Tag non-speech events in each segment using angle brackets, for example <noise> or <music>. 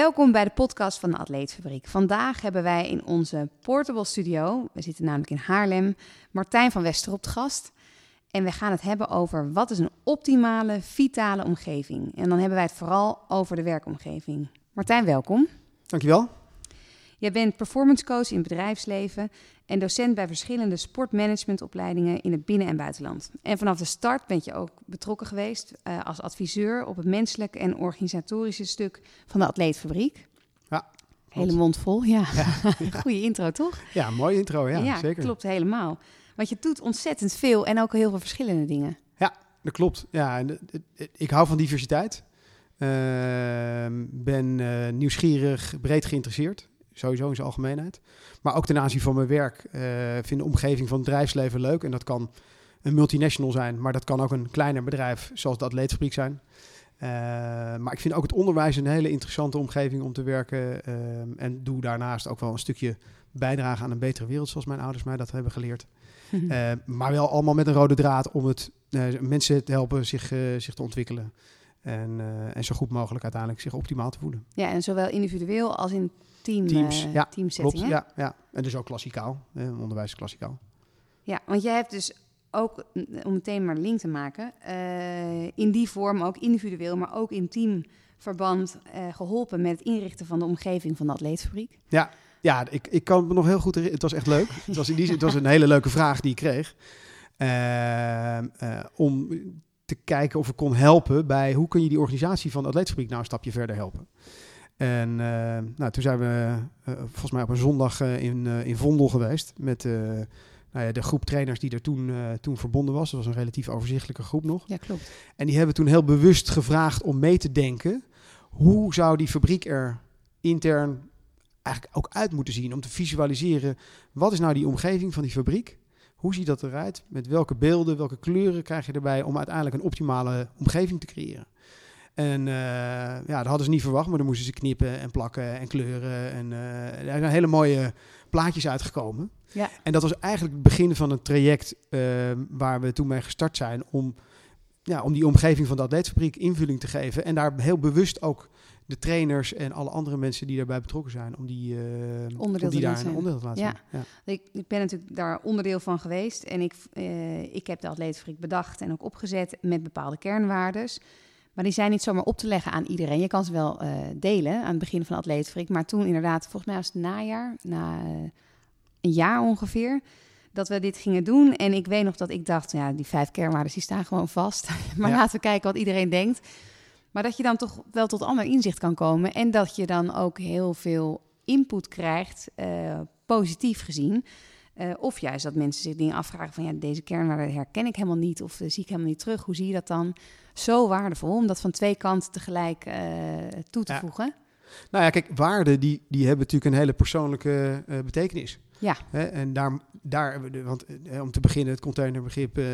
Welkom bij de podcast van de Atleetfabriek. Vandaag hebben wij in onze portable studio, we zitten namelijk in Haarlem, Martijn van Westerop te gast. En we gaan het hebben over wat is een optimale, vitale omgeving. En dan hebben wij het vooral over de werkomgeving. Martijn, welkom. Dankjewel. Jij bent performance coach in het bedrijfsleven en docent bij verschillende sportmanagementopleidingen in het binnen- en buitenland. En vanaf de start ben je ook betrokken geweest uh, als adviseur op het menselijke en organisatorische stuk van de Atleetfabriek. Ja. Hele mond vol, ja. <laughs> ja. Goeie intro, toch? Ja, mooie intro, ja, ja zeker. klopt helemaal. Want je doet ontzettend veel en ook heel veel verschillende dingen. Ja, dat klopt. Ja, ik hou van diversiteit. Uh, ben uh, nieuwsgierig, breed geïnteresseerd sowieso in zijn algemeenheid. Maar ook ten aanzien van mijn werk uh, vind de omgeving van het bedrijfsleven leuk. En dat kan een multinational zijn, maar dat kan ook een kleiner bedrijf zoals de Atleetfabriek zijn. Uh, maar ik vind ook het onderwijs een hele interessante omgeving om te werken. Uh, en doe daarnaast ook wel een stukje bijdrage aan een betere wereld, zoals mijn ouders mij dat hebben geleerd. uh, maar wel allemaal met een rode draad om het, mensen te helpen zich, zich te ontwikkelen. En, en zo goed mogelijk uiteindelijk zich optimaal te voelen. Ja, en zowel individueel als in team, teams. Uh, ja, teamsetting. Klopt, ja, ja, en dus ook klassikaal. Eh, onderwijs klassikaal. Ja, want jij hebt dus ook, om meteen maar link te maken, uh, in die vorm ook individueel, maar ook in teamverband geholpen met het inrichten van de omgeving van de atleetfabriek. Ja, ja ik, ik kan me nog heel goed herinneren. Het was echt leuk. het, was in die, het was een hele leuke vraag die ik kreeg. om te kijken of ik kon helpen bij hoe kun je die organisatie van de atleetfabriek nou een stapje verder helpen. En uh, nou, toen zijn we uh, volgens mij op een zondag uh, in, in Vondel geweest met nou ja, de groep trainers die er toen, toen verbonden was. Dat was een relatief overzichtelijke groep nog. Ja, klopt. En die hebben toen heel bewust gevraagd om mee te denken. Hoe zou die fabriek er intern eigenlijk ook uit moeten zien? Om te visualiseren, wat is nou die omgeving van die fabriek? Hoe ziet dat eruit? Met welke beelden, welke kleuren krijg je erbij om uiteindelijk een optimale omgeving te creëren? En uh, ja, dat hadden ze niet verwacht, maar dan moesten ze knippen en plakken en kleuren. En uh, er zijn hele mooie plaatjes uitgekomen. Ja. En dat was eigenlijk het begin van een traject uh, waar we toen mee gestart zijn om, ja, om die omgeving van de atleetfabriek invulling te geven. En daar heel bewust ook de trainers en alle andere mensen die daarbij betrokken zijn, om die, onderdeel om die te daar een onderdeel te laten ja. zijn. Ja. Ik, ik, ben natuurlijk daar onderdeel van geweest en ik, ik heb de atleetfabriek bedacht en ook opgezet met bepaalde kernwaardes. Maar die zijn niet zomaar op te leggen aan iedereen. Je kan ze wel uh, delen aan het begin van de atleetfabriek. Maar toen inderdaad, volgens mij was het najaar, na uh, een jaar ongeveer, dat we dit gingen doen. En ik weet nog dat ik dacht, ja, die vijf kernwaarden die staan gewoon vast. <laughs> maar Ja. laten we kijken wat iedereen denkt. Maar dat je dan toch wel tot ander inzicht kan komen. En dat je dan ook heel veel input krijgt, uh, positief gezien. Uh, of juist dat mensen zich dingen afvragen van ja, deze kernwaarden herken ik helemaal niet of uh, zie ik helemaal niet terug. Hoe zie je dat dan? Zo waardevol om dat van twee kanten tegelijk uh, toe te Ja. voegen. Nou ja, kijk, waarden die, die hebben natuurlijk een hele persoonlijke betekenis. Ja. Hè? En daar, daar, want uh, om te beginnen, het containerbegrip uh,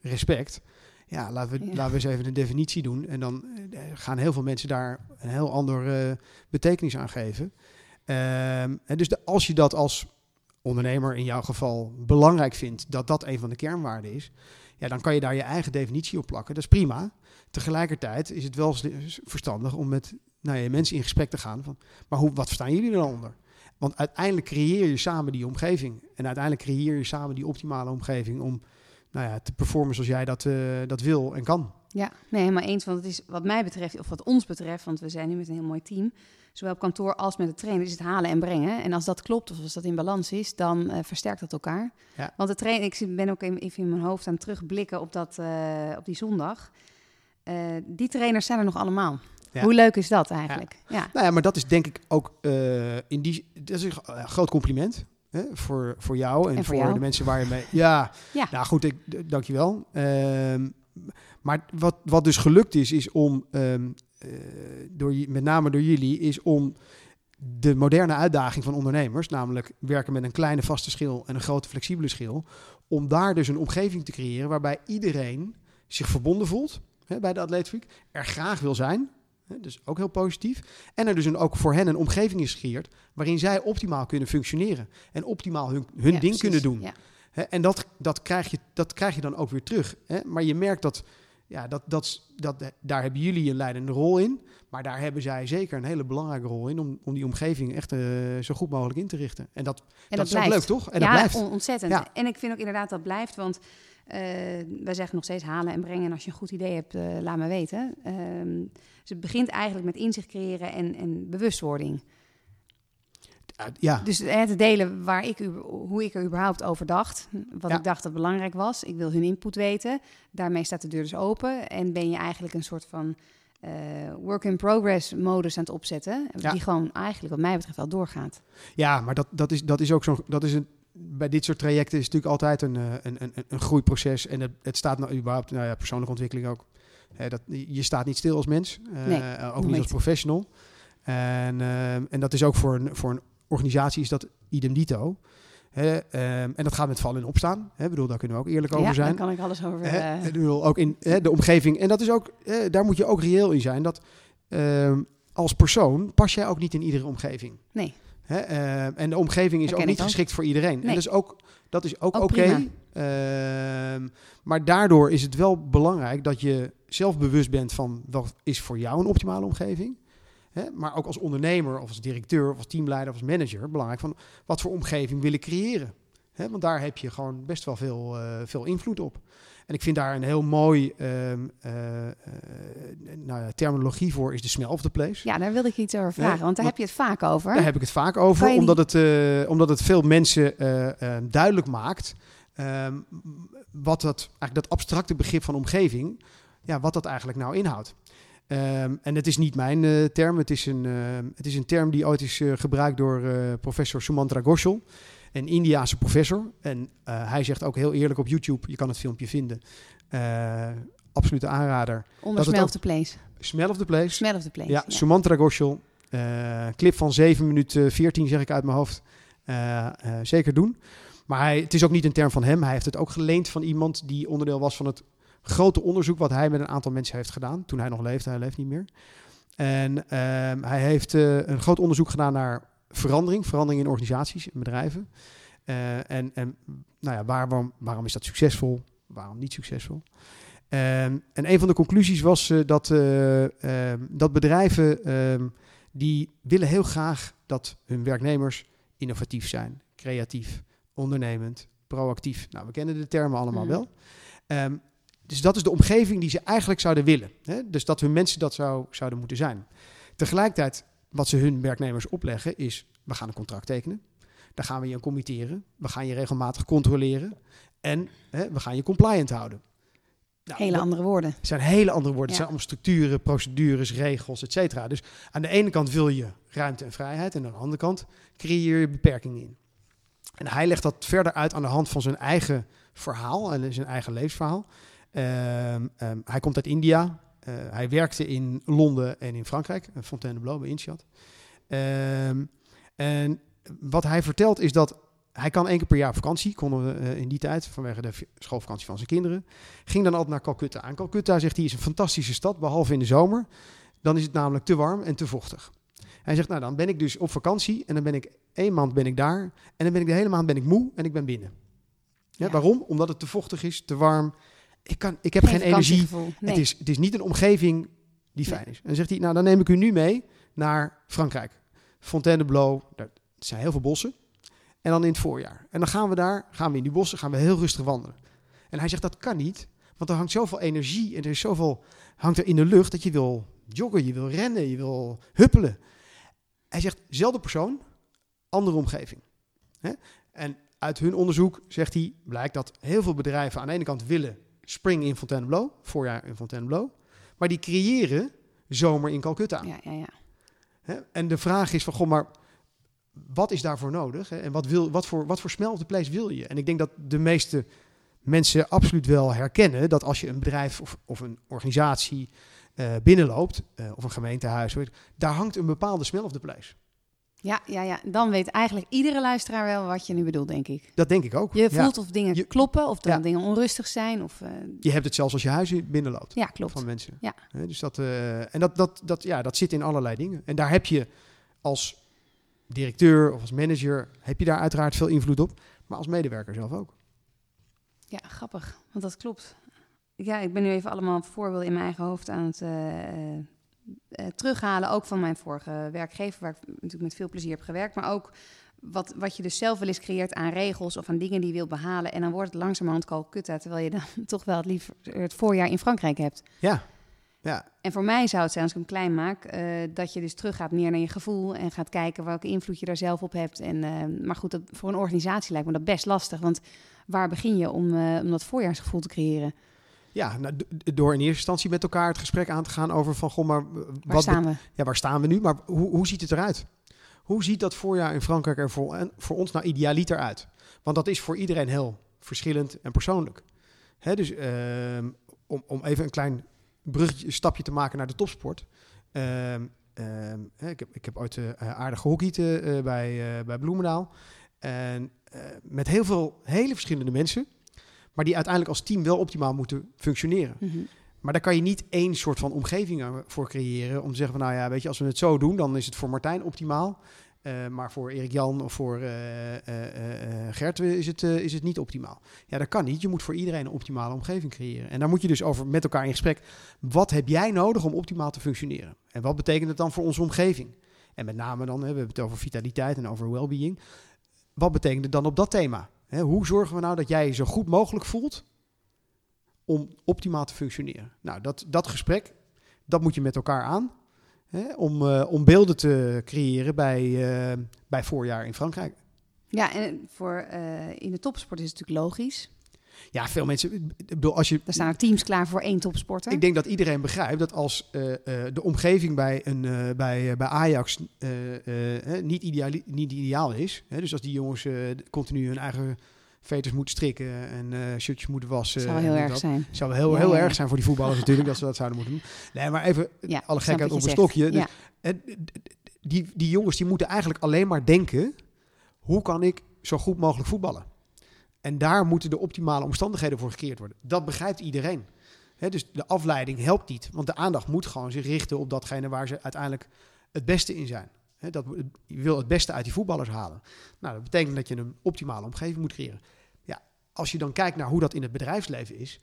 respect. Ja, laten we, Ja. laten we eens even een definitie doen. En dan eh, gaan heel veel mensen daar een heel andere betekenis aan geven. Ehm, en dus de, als je dat als ondernemer in jouw geval belangrijk vindt, dat dat een van de kernwaarden is, ja, dan kan je daar je eigen definitie op plakken. Dat is prima. Tegelijkertijd is het wel verstandig om met nou ja, mensen in gesprek te gaan. Van, maar hoe, wat verstaan jullie er dan onder? Want uiteindelijk creëer je samen die omgeving. En uiteindelijk creëer je samen die optimale omgeving om nou ja, te performen zoals jij dat, eh, dat wil en kan. Ja, nee, helemaal eens. Want het is wat mij betreft, of wat ons betreft, want we zijn nu met een heel mooi team, zowel op kantoor als met de trainer, is het halen en brengen. En als dat klopt, of als dat in balans is, dan eh, versterkt dat elkaar. Ja. Want de trainer, ik ben ook even in mijn hoofd aan het terugblikken op, dat, eh, op die zondag. Die trainers zijn er nog allemaal. Ja. Hoe leuk is dat eigenlijk? Ja. Nou ja, maar dat is denk ik ook eh, in die. Dat is een groot compliment. Hè, voor, voor jou en, En voor jou. de mensen waar je mee. Ja, <laughs> Ja. nou goed, ik, dankjewel. Ehm maar wat, wat dus gelukt is, is om, ehm, eh, door, je- met name door jullie, is om de moderne uitdaging van ondernemers, namelijk werken met een kleine vaste schil en een grote flexibele schil, om daar dus een omgeving te creëren waarbij iedereen zich verbonden voelt hè, bij de atleetfabriek, er graag wil zijn, dus ook heel positief, en er dus een, ook voor hen een omgeving is gecreëerd waarin zij optimaal kunnen functioneren en optimaal hun, hun Ja, ding precies. kunnen doen. Ja. En dat, dat, krijg je, dat krijg je dan ook weer terug. Maar je merkt dat Ja, dat, dat, dat, daar hebben jullie een leidende rol in. Maar daar hebben zij zeker een hele belangrijke rol in om, om die omgeving echt uh, zo goed mogelijk in te richten. En dat, en dat, is ook leuk, toch? En ja, dat blijft. on- ontzettend. Ja. En ik vind ook inderdaad dat blijft, want eh, wij zeggen nog steeds halen en brengen. En als je een goed idee hebt, eh, laat me weten. Ehm, dus het begint eigenlijk met inzicht creëren en, en bewustwording. Ja, Dus eh, te delen waar ik, hoe ik er überhaupt over dacht. Wat Ja. ik dacht dat belangrijk was. Ik wil hun input weten. Daarmee staat de deur dus open. En ben je eigenlijk een soort van eh, work in progress modus aan het opzetten. Ja. Die gewoon eigenlijk wat mij betreft wel doorgaat. ja maar dat, dat, is, dat is ook zo'n. Dat is een, bij dit soort trajecten is het natuurlijk altijd een, eh, een, een, een groeiproces. En het, het staat nou überhaupt, nou ja, persoonlijke ontwikkeling ook. Dat, je staat niet stil als mens, eh, Nee, ook niet als professional. En, eh, en dat is ook voor een, voor een organisatie is dat idem dito. Ehm, en dat gaat met vallen en opstaan. Hè, bedoel, daar kunnen we ook eerlijk over ja, zijn. daar kan ik alles over... Eh, ik bedoel, ook in de omgeving. En dat is ook, daar moet je ook reëel in zijn. Dat ehm, als persoon pas jij ook niet in iedere omgeving. Nee. Hè, ehm, en de omgeving is ook niet ook. geschikt voor iedereen. En Nee. is ook, dat is ook Ook oké. Ehm, maar daardoor is het wel belangrijk dat je zelf bewust bent van wat is voor jou een optimale omgeving. Hè, maar ook als ondernemer of als directeur of als teamleider of als manager belangrijk van wat voor omgeving wil ik creëren. Hè, want daar heb je gewoon best wel veel, eh, veel invloed op. En ik vind daar een heel mooi ehm, eh, eh, nou ja, terminologie voor is de smell of the place. ja, daar wilde ik iets over vragen. Ja, want daar heb je het vaak over. Daar heb ik het vaak over, omdat het, eh, omdat het veel mensen duidelijk maakt ehm, wat dat, eigenlijk dat abstracte begrip van omgeving, ja, wat dat eigenlijk nou inhoudt. Ehm, en het is niet mijn term, het is, een, het is een term die ooit is gebruikt door professor Sumantra Ghoshal, een Indiaanse professor. En eh, hij zegt ook heel eerlijk op YouTube, je kan het filmpje vinden, eh, absolute aanrader. Onder Smell of the Place. Smell of the place. Smell of the Place. Ja, Sumantra Ghoshal. eh, clip van 7 minuten 14 zeg ik uit mijn hoofd. Zeker doen. Maar hij, het is ook niet een term van hem. Hij heeft het ook geleend van iemand die onderdeel was van het grote onderzoek... wat hij met een aantal mensen heeft gedaan. Toen hij nog leefde. Hij leeft niet meer. En ehm, hij heeft een groot onderzoek gedaan naar verandering. Verandering in organisaties en bedrijven. Eh, en en nou ja, waarom, waarom is dat succesvol? Waarom niet succesvol? Ehm, en een van de conclusies was eh, dat, eh, ehm, dat bedrijven ehm, die willen heel graag dat hun werknemers innovatief zijn, creatief, ondernemend, proactief. Nou, we kennen de termen allemaal Mhm. wel. Dus dat is de omgeving die ze eigenlijk zouden willen. Hè? Dus dat hun mensen dat zou, zouden moeten zijn. Tegelijkertijd, wat ze hun werknemers opleggen, is: we gaan een contract tekenen. Daar gaan we je aan committeren. We gaan je regelmatig controleren. En hè, we gaan je compliant houden. Nou, Hele andere woorden. het zijn hele andere woorden. Het Ja. zijn allemaal structuren, procedures, regels, et cetera. Dus aan de ene kant wil je ruimte en vrijheid. En aan de andere kant creëer je beperkingen in. En hij legt dat verder uit aan de hand van zijn eigen verhaal en zijn eigen levensverhaal. Ehm, ehm, hij komt uit India. Eh, hij werkte in Londen en in Frankrijk. eh, Fontainebleau bij Inchad. Ehm, en wat hij vertelt is dat hij kan één keer per jaar op vakantie. Konden we eh, in die tijd vanwege de schoolvakantie van zijn kinderen. Ging dan altijd naar Calcutta. En Calcutta, zegt hij, is een fantastische stad, behalve in de zomer. Dan is het namelijk te warm en te vochtig. Hij zegt, nou dan ben ik dus op vakantie en dan ben ik één maand ben ik daar. En dan ben ik de hele maand ben ik moe en ik ben binnen. Ja, Ja. Waarom? Omdat het te vochtig is, te warm. Ik, kan, ik heb geen, energie. Nee. Het, is, het is niet een omgeving die Nee. fijn is. En dan zegt hij, nou dan neem ik u nu mee naar Frankrijk. Fontainebleau, daar zijn heel veel bossen. En dan in het voorjaar. En dan gaan we daar, gaan we in die bossen, gaan we heel rustig wandelen. En hij zegt, dat kan niet. Want er hangt zoveel energie en er is zoveel hangt er in de lucht dat je wil joggen, je wil rennen, je wil huppelen. Hij zegt, zelfde persoon, andere omgeving. En uit hun onderzoek, zegt hij, blijkt dat heel veel bedrijven aan de ene kant willen spring in Fontainebleau, voorjaar in Fontainebleau. Maar die creëren zomer in Calcutta. Ja, ja, ja. Hè? En de vraag is van, goh, maar wat is daarvoor nodig? Hè? En wat, wil, wat, voor, wat voor smell of the place wil je? En ik denk dat de meeste mensen absoluut wel herkennen dat als je een bedrijf of, of een organisatie eh, binnenloopt, eh, of een gemeentehuis, daar hangt een bepaalde smell of the place. Ja, ja, ja. Dan weet eigenlijk iedere luisteraar wel wat je nu bedoelt, denk ik. Dat denk ik ook. Je Ja. voelt of dingen Je- kloppen, of Ja. dingen onrustig zijn. Of, eh, Je hebt het zelfs als je huis binnenloopt. ja, klopt. van mensen. Ja. Dus dat, eh, en dat, dat, dat, ja, dat zit in allerlei dingen. En daar heb je als directeur of als manager, heb je daar uiteraard veel invloed op. Maar als medewerker zelf ook. Ja, grappig. Want dat klopt. ja, ik ben nu even allemaal voorbeelden in mijn eigen hoofd aan het eh, eh, terughalen. Ook van mijn vorige werkgever, waar ik natuurlijk met veel plezier heb gewerkt. Maar ook wat, wat je dus zelf wel eens creëert aan regels of aan dingen die je wilt behalen. En dan wordt het langzamerhand kalkutta, terwijl je dan <laughs> toch wel het liever het voorjaar in Frankrijk hebt. Ja, ja. En voor mij zou het zijn, als ik hem klein maak, eh, dat je dus terug gaat meer naar je gevoel en gaat kijken welke invloed je daar zelf op hebt. En, eh, maar goed, dat, voor een organisatie lijkt me dat best lastig, want waar begin je om, om dat voorjaarsgevoel te creëren? Ja, nou, door in eerste instantie met elkaar het gesprek aan te gaan over van, goh, maar Waar wat staan we? ja, waar staan we nu? Maar hoe, hoe ziet het eruit? Hoe ziet dat voorjaar in Frankrijk er voor, en voor ons nou idealiter uit? Want dat is voor iedereen heel verschillend en persoonlijk. Hè, dus ehm, om, om even een klein bruggetje, stapje te maken naar de topsport. Ehm, ehm, hè, ik, heb, ik heb ooit eh, aardig gehockeyd eh, bij, eh, bij Bloemendaal. En eh, met heel veel hele verschillende mensen. Maar die uiteindelijk als team wel optimaal moeten functioneren. Mhm. Maar daar kan je niet één soort van omgeving eh, voor creëren. Om te zeggen van nou ja, weet je, als we het zo doen, dan is het voor Martijn optimaal. Eh, maar voor Erik Jan of voor eh, Gert is het, is het niet optimaal. Ja, dat kan niet. Je moet voor iedereen een optimale omgeving creëren. En daar moet je dus over met elkaar in gesprek. Wat heb jij nodig om optimaal te functioneren? En wat betekent het dan voor onze omgeving? En met name dan, hè, we hebben het over vitaliteit en over well-being. Wat betekent het dan op dat thema? Hè, hoe zorgen we nou dat jij je zo goed mogelijk voelt om optimaal te functioneren? Nou, dat, dat gesprek, dat moet je met elkaar aan. Hè, om, eh, om beelden te creëren bij, eh, bij voorjaar in Frankrijk. Ja, en voor, eh, in de topsport is het natuurlijk logisch. Ja, veel mensen. Ik bedoel, als je. Er staan teams klaar voor één topsporter. Ik denk dat iedereen begrijpt dat als eh, eh, de omgeving bij, een, eh, bij, bij Ajax niet, ideali- niet ideaal is. Hè, dus als die jongens continu hun eigen veters moeten strikken en eh shirtjes moeten wassen. Zou wel heel erg dat. zijn. Zou wel heel, Ja, heel ja. erg zijn voor die voetballers natuurlijk dat ze dat zouden moeten doen. Nee, maar even Ja, alle gekheid op een stokje. Dus, die, die jongens die moeten eigenlijk alleen maar denken: hoe kan ik zo goed mogelijk voetballen? En daar moeten de optimale omstandigheden voor gecreëerd worden. Dat begrijpt iedereen. Dus de afleiding helpt niet, want de aandacht moet gewoon zich richten op datgene waar ze uiteindelijk het beste in zijn. Dat, je wil het beste uit die voetballers halen. Nou, dat betekent dat je een optimale omgeving moet creëren. Ja, als je dan kijkt naar hoe dat in het bedrijfsleven is,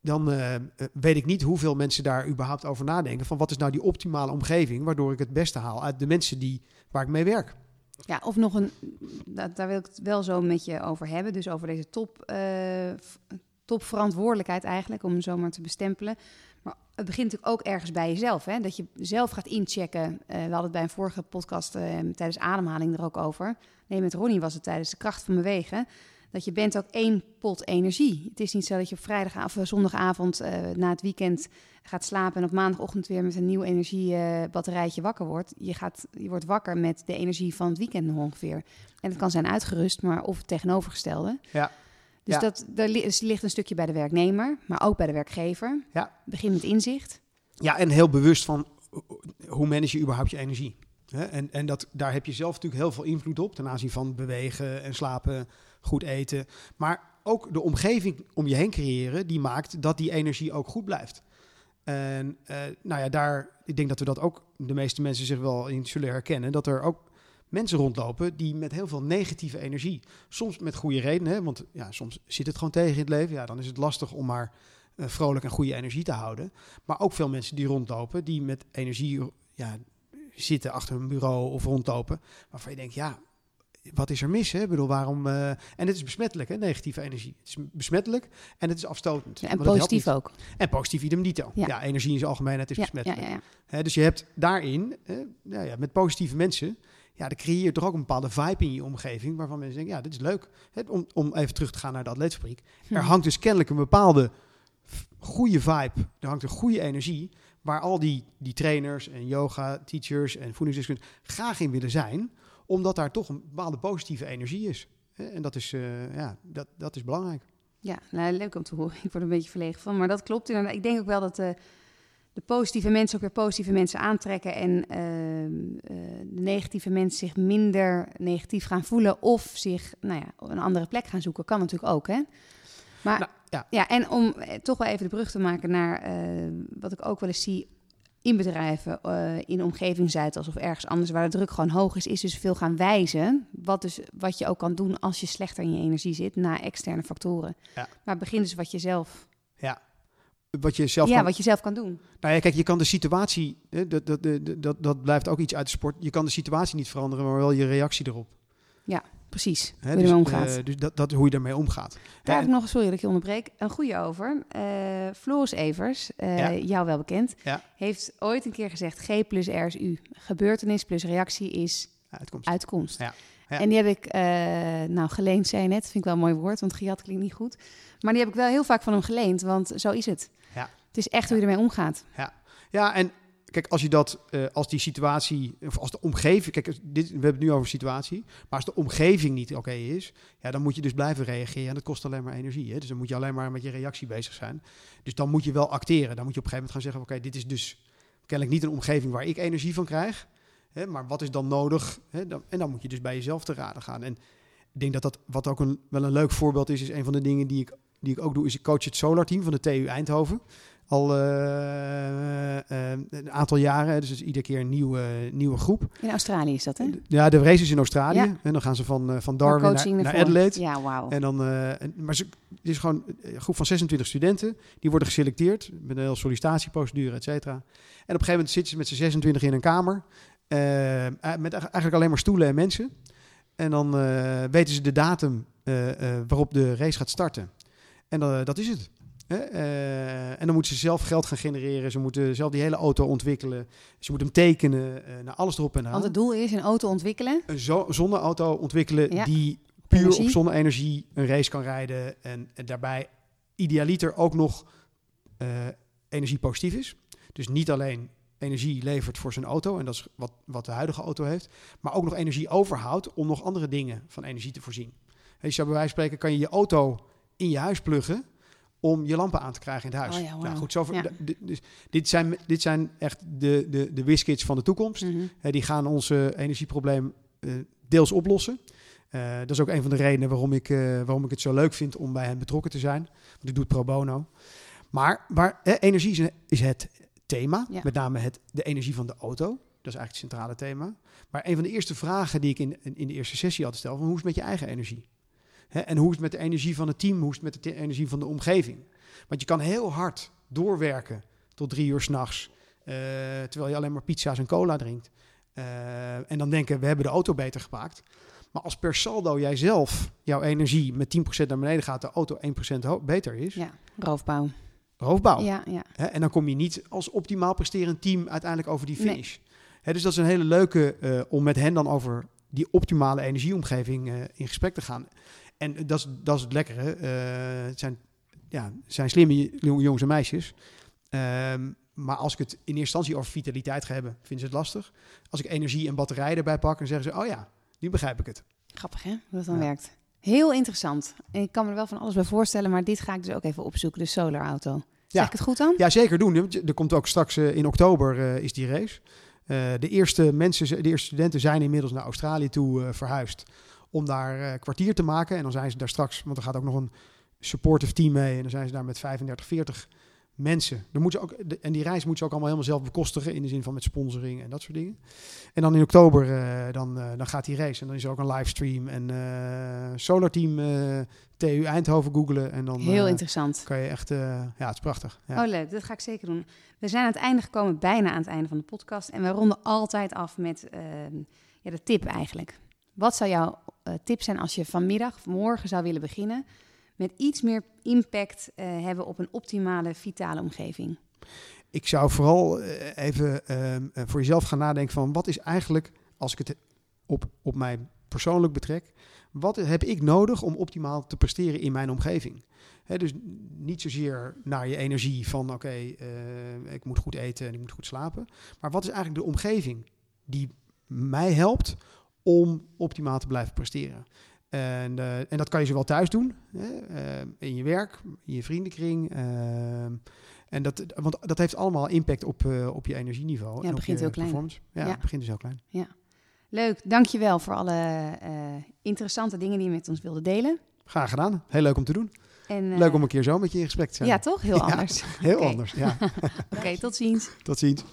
dan eh, weet ik niet hoeveel mensen daar überhaupt over nadenken. Van wat is nou die optimale omgeving waardoor ik het beste haal uit de mensen die, waar ik mee werk. Ja, of nog een, daar wil ik het wel zo met je over hebben. Dus over deze top, v- topverantwoordelijkheid eigenlijk, om hem zo maar te bestempelen. Maar het begint natuurlijk ook ergens bij jezelf. Hè? Dat je zelf gaat inchecken. Eh, we hadden het bij een vorige podcast eh, tijdens ademhaling er ook over. Nee, met Ronnie was het tijdens de kracht van bewegen. Dat je bent ook één pot energie. Het is niet zo dat je op vrijdag of zondagavond eh, na het weekend gaat slapen en op maandagochtend weer met een nieuw energiebatterijtje wakker wordt. Je, gaat, je wordt wakker met de energie van het weekend nog ongeveer. En het kan zijn uitgerust, maar of het tegenovergestelde. Ja. Dus Ja. dat daar dus ligt een stukje bij de werknemer, maar ook bij de werkgever. Ja. Begin met inzicht. Ja, en heel bewust van hoe manage je überhaupt je energie. En, en dat, daar heb je zelf natuurlijk heel veel invloed op ten aanzien van bewegen en slapen, goed eten. Maar ook de omgeving om je heen creëren, die maakt dat die energie ook goed blijft. En eh, nou ja, daar, ik denk dat we dat ook, de meeste mensen zich wel in zullen herkennen, dat er ook mensen rondlopen die met heel veel negatieve energie, soms met goede redenen, want ja, soms zit het gewoon tegen in het leven, ja, dan is het lastig om maar eh, vrolijk en goede energie te houden. Maar ook veel mensen die rondlopen, die met energie ja, zitten achter een bureau of rondlopen, waarvan je denkt, ja, wat is er mis? Hè? Ik bedoel, waarom? eh, en het is besmettelijk, hè, negatieve energie. Het is besmettelijk en het is afstotend. Ja, en positief ook. En positief idem dito. Ja. Ja. energie in zijn algemeenheid is Ja, besmettelijk. Hè, dus je hebt daarin, eh, nou ja, met positieve mensen, ja, dan creëer je toch ook een bepaalde vibe in je omgeving, waarvan mensen denken, ja, dit is leuk. Hè, om, om even terug te gaan naar de atleetfabriek. Er Hm. hangt dus kennelijk een bepaalde goede vibe, er hangt een goede energie, waar al die, die trainers en yoga-teachers en voedingsdeskundigen graag in willen zijn, omdat daar toch een bepaalde positieve energie is. En dat is, eh, ja, dat, dat is belangrijk. Ja, nou, leuk om te horen. <laughs> Ik word er een beetje verlegen van. Maar dat klopt inderdaad. Ik denk ook wel dat de, de positieve mensen ook weer positieve mensen aantrekken. En ehm, eh, de negatieve mensen zich minder negatief gaan voelen. Of zich nou ja, een andere plek gaan zoeken. Kan natuurlijk ook, hè? Maar Nou, ja. ja, en om eh, toch wel even de brug te maken naar eh, wat ik ook wel eens zie in bedrijven, eh, in omgeving Zuidas of ergens anders waar de druk gewoon hoog is, is dus veel gaan wijzen. Wat, dus, wat je ook kan doen als je slechter in je energie zit, naar externe factoren. Ja. Maar begin dus wat je zelf Ja. wat je zelf ja, kan... wat je zelf kan doen. Nou ja, kijk, je kan de situatie... Hè, dat, dat, dat, dat, dat blijft ook iets uit de sport. Je kan de situatie niet veranderen, maar wel je reactie erop. Precies, hoe je dus, ermee omgaat. eh, dus dat, dat hoe je ermee omgaat. Daar heb ik nog, sorry dat ik je onderbreek, een goede over. Eh Floris Evers, eh, Ja. jou wel bekend, Ja. heeft ooit een keer gezegd: G plus R is U. Gebeurtenis plus reactie is uitkomst. uitkomst. Ja. Ja. En die heb ik, eh, nou geleend, zei je net, vind ik wel een mooi woord, want gejat klinkt niet goed. Maar die heb ik wel heel vaak van hem geleend, want zo is het. Ja. Het is echt hoe je ermee omgaat. Ja, en kijk, als je dat, eh, als die situatie, of als de omgeving, kijk, dit, we hebben het nu over situatie, maar als de omgeving niet oké is, ja, dan moet je dus blijven reageren en dat kost alleen maar energie. Hè? Dus dan moet je alleen maar met je reactie bezig zijn. Dus dan moet je wel acteren. Dan moet je op een gegeven moment gaan zeggen, oké, dit is dus kennelijk niet een omgeving waar ik energie van krijg, hè? maar wat is dan nodig? Hè? Dan, en dan moet je dus bij jezelf te raden gaan. En ik denk dat dat, wat ook een, wel een leuk voorbeeld is, is een van de dingen die ik, die ik ook doe, is ik coach het Solar Team van de TU Eindhoven al eh, eh, een aantal jaren. Dus is iedere keer een nieuwe, nieuwe groep. In Australië is dat, hè? Ja, de race is in Australië. Ja. En dan gaan ze van, eh, van Darwin naar. Adelaide. Ja, wauw. En dan, eh, maar ze, het is gewoon een groep van 26 studenten. Die worden geselecteerd met een hele sollicitatieprocedure, et cetera. En op een gegeven moment zitten ze met z'n 26 in een kamer. eh, eh, met eigenlijk alleen maar stoelen en mensen. En dan eh, weten ze de datum eh, eh, waarop de race gaat starten. En dat is het. Eh, en dan moeten ze zelf geld gaan genereren. Ze moeten zelf die hele auto ontwikkelen. Ze moeten hem tekenen. eh naar alles erop en aan. Want het doel is een auto ontwikkelen. Een zo- zonneauto ontwikkelen Ja. die puur Energie. op zonne-energie een race kan rijden. En, en daarbij idealiter ook nog eh energie positief is. Dus niet alleen energie levert voor zijn auto. En dat is wat, wat de huidige auto heeft. Maar ook nog energie overhoudt om nog andere dingen van energie te voorzien. Je zou bij wijze van spreken kan je je auto in je huis pluggen om je lampen aan te krijgen in het huis. Oh ja, nou goed, zo Ja. dus dit zijn, dit zijn echt de, de, de whiskits van de toekomst. Mhm. Die gaan ons energieprobleem eh, deels oplossen. Eh, dat is ook een van de redenen waarom ik, eh, waarom ik het zo leuk vind om bij hen betrokken te zijn. Want ik doe het pro bono. Maar, eh, energie is, het thema. Ja. Met name het, de energie van de auto. Dat is eigenlijk het centrale thema. Maar een van de eerste vragen die ik in, in, in de eerste sessie altijd stel... Van hoe is het met je eigen energie? Hè, en hoe is het met de energie van het team? Hoe is het met de energie van de omgeving? Want je kan heel hard doorwerken tot drie uur s'nachts... eh terwijl je alleen maar pizza's en cola drinkt. Eh, en dan denken, we hebben de auto beter gemaakt. Maar als per saldo jij zelf jouw energie met 10% naar beneden gaat... de auto 1% ho- beter is, Ja, roofbouw. roofbouw. Ja, ja. Hè, en dan kom je niet als optimaal presterend team uiteindelijk over die Nee. finish. Hè, dus dat is een hele leuke eh, om met hen dan over die optimale energieomgeving in gesprek te gaan. En dat is, dat is het lekkere. Eh, het zijn, ja, het zijn slimme jongens en meisjes. Ehm, maar als ik het in eerste instantie over vitaliteit ga hebben, vinden ze het lastig. Als ik energie en batterijen erbij pak, dan zeggen ze, oh ja, nu begrijp ik het. Grappig hè, hoe dat dan Ja. werkt. Heel interessant. En ik kan me er wel van alles bij voorstellen, maar dit ga ik dus ook even opzoeken, de solar auto. Zeg Ja. ik het goed dan? Ja, zeker doen. Er komt ook straks eh, in oktober eh, is die race. De eerste mensen, de eerste studenten zijn inmiddels naar Australië toe verhuisd om daar eh, kwartier te maken. En dan zijn ze daar straks, want er gaat ook nog een supportive team mee. En dan zijn ze daar met 35, 40 mensen. Dan moeten ze ook, de- en die reis moeten ze ook allemaal helemaal zelf bekostigen in de zin van met sponsoring en dat soort dingen. En dan in oktober eh, dan, eh, dan gaat die race en dan is er ook een livestream en eh Solar Team TU Eindhoven googelen en dan Heel interessant. kan je echt, ja, het is prachtig. Ja. Oh, leuk. Dat ga ik zeker doen. We zijn aan het einde gekomen, bijna aan het einde van de podcast. En we ronden altijd af met ehm, ja, de tip eigenlijk. Wat zou jouw eh, tip zijn als je vanmiddag of morgen zou willen beginnen... met iets meer impact eh, hebben op een optimale, vitale omgeving? ik zou vooral eh, even ehm, eh, voor jezelf gaan nadenken van wat is eigenlijk, als ik het op, op mij persoonlijk betrek, wat heb ik nodig om optimaal te presteren in mijn omgeving? Hè, dus niet zozeer naar je energie van oké, ik moet goed eten en ik moet goed slapen. Maar wat is eigenlijk de omgeving die mij helpt om optimaal te blijven presteren? En, eh, en dat kan je zowel thuis doen, hè, eh, in je werk, in je vriendenkring. ehm, en dat, want dat heeft allemaal impact op, eh, op je energieniveau. het en op begint heel klein. Ja, Ja. het begint dus heel klein. Leuk, dankjewel voor alle eh, interessante dingen die je met ons wilde delen. Graag gedaan. Heel leuk om te doen. En, eh, leuk om een keer zo met je in gesprek te zijn. Ja, toch? Heel <laughs> Ja. anders. Heel anders. Ja. <laughs> Oké, tot ziens. Tot ziens.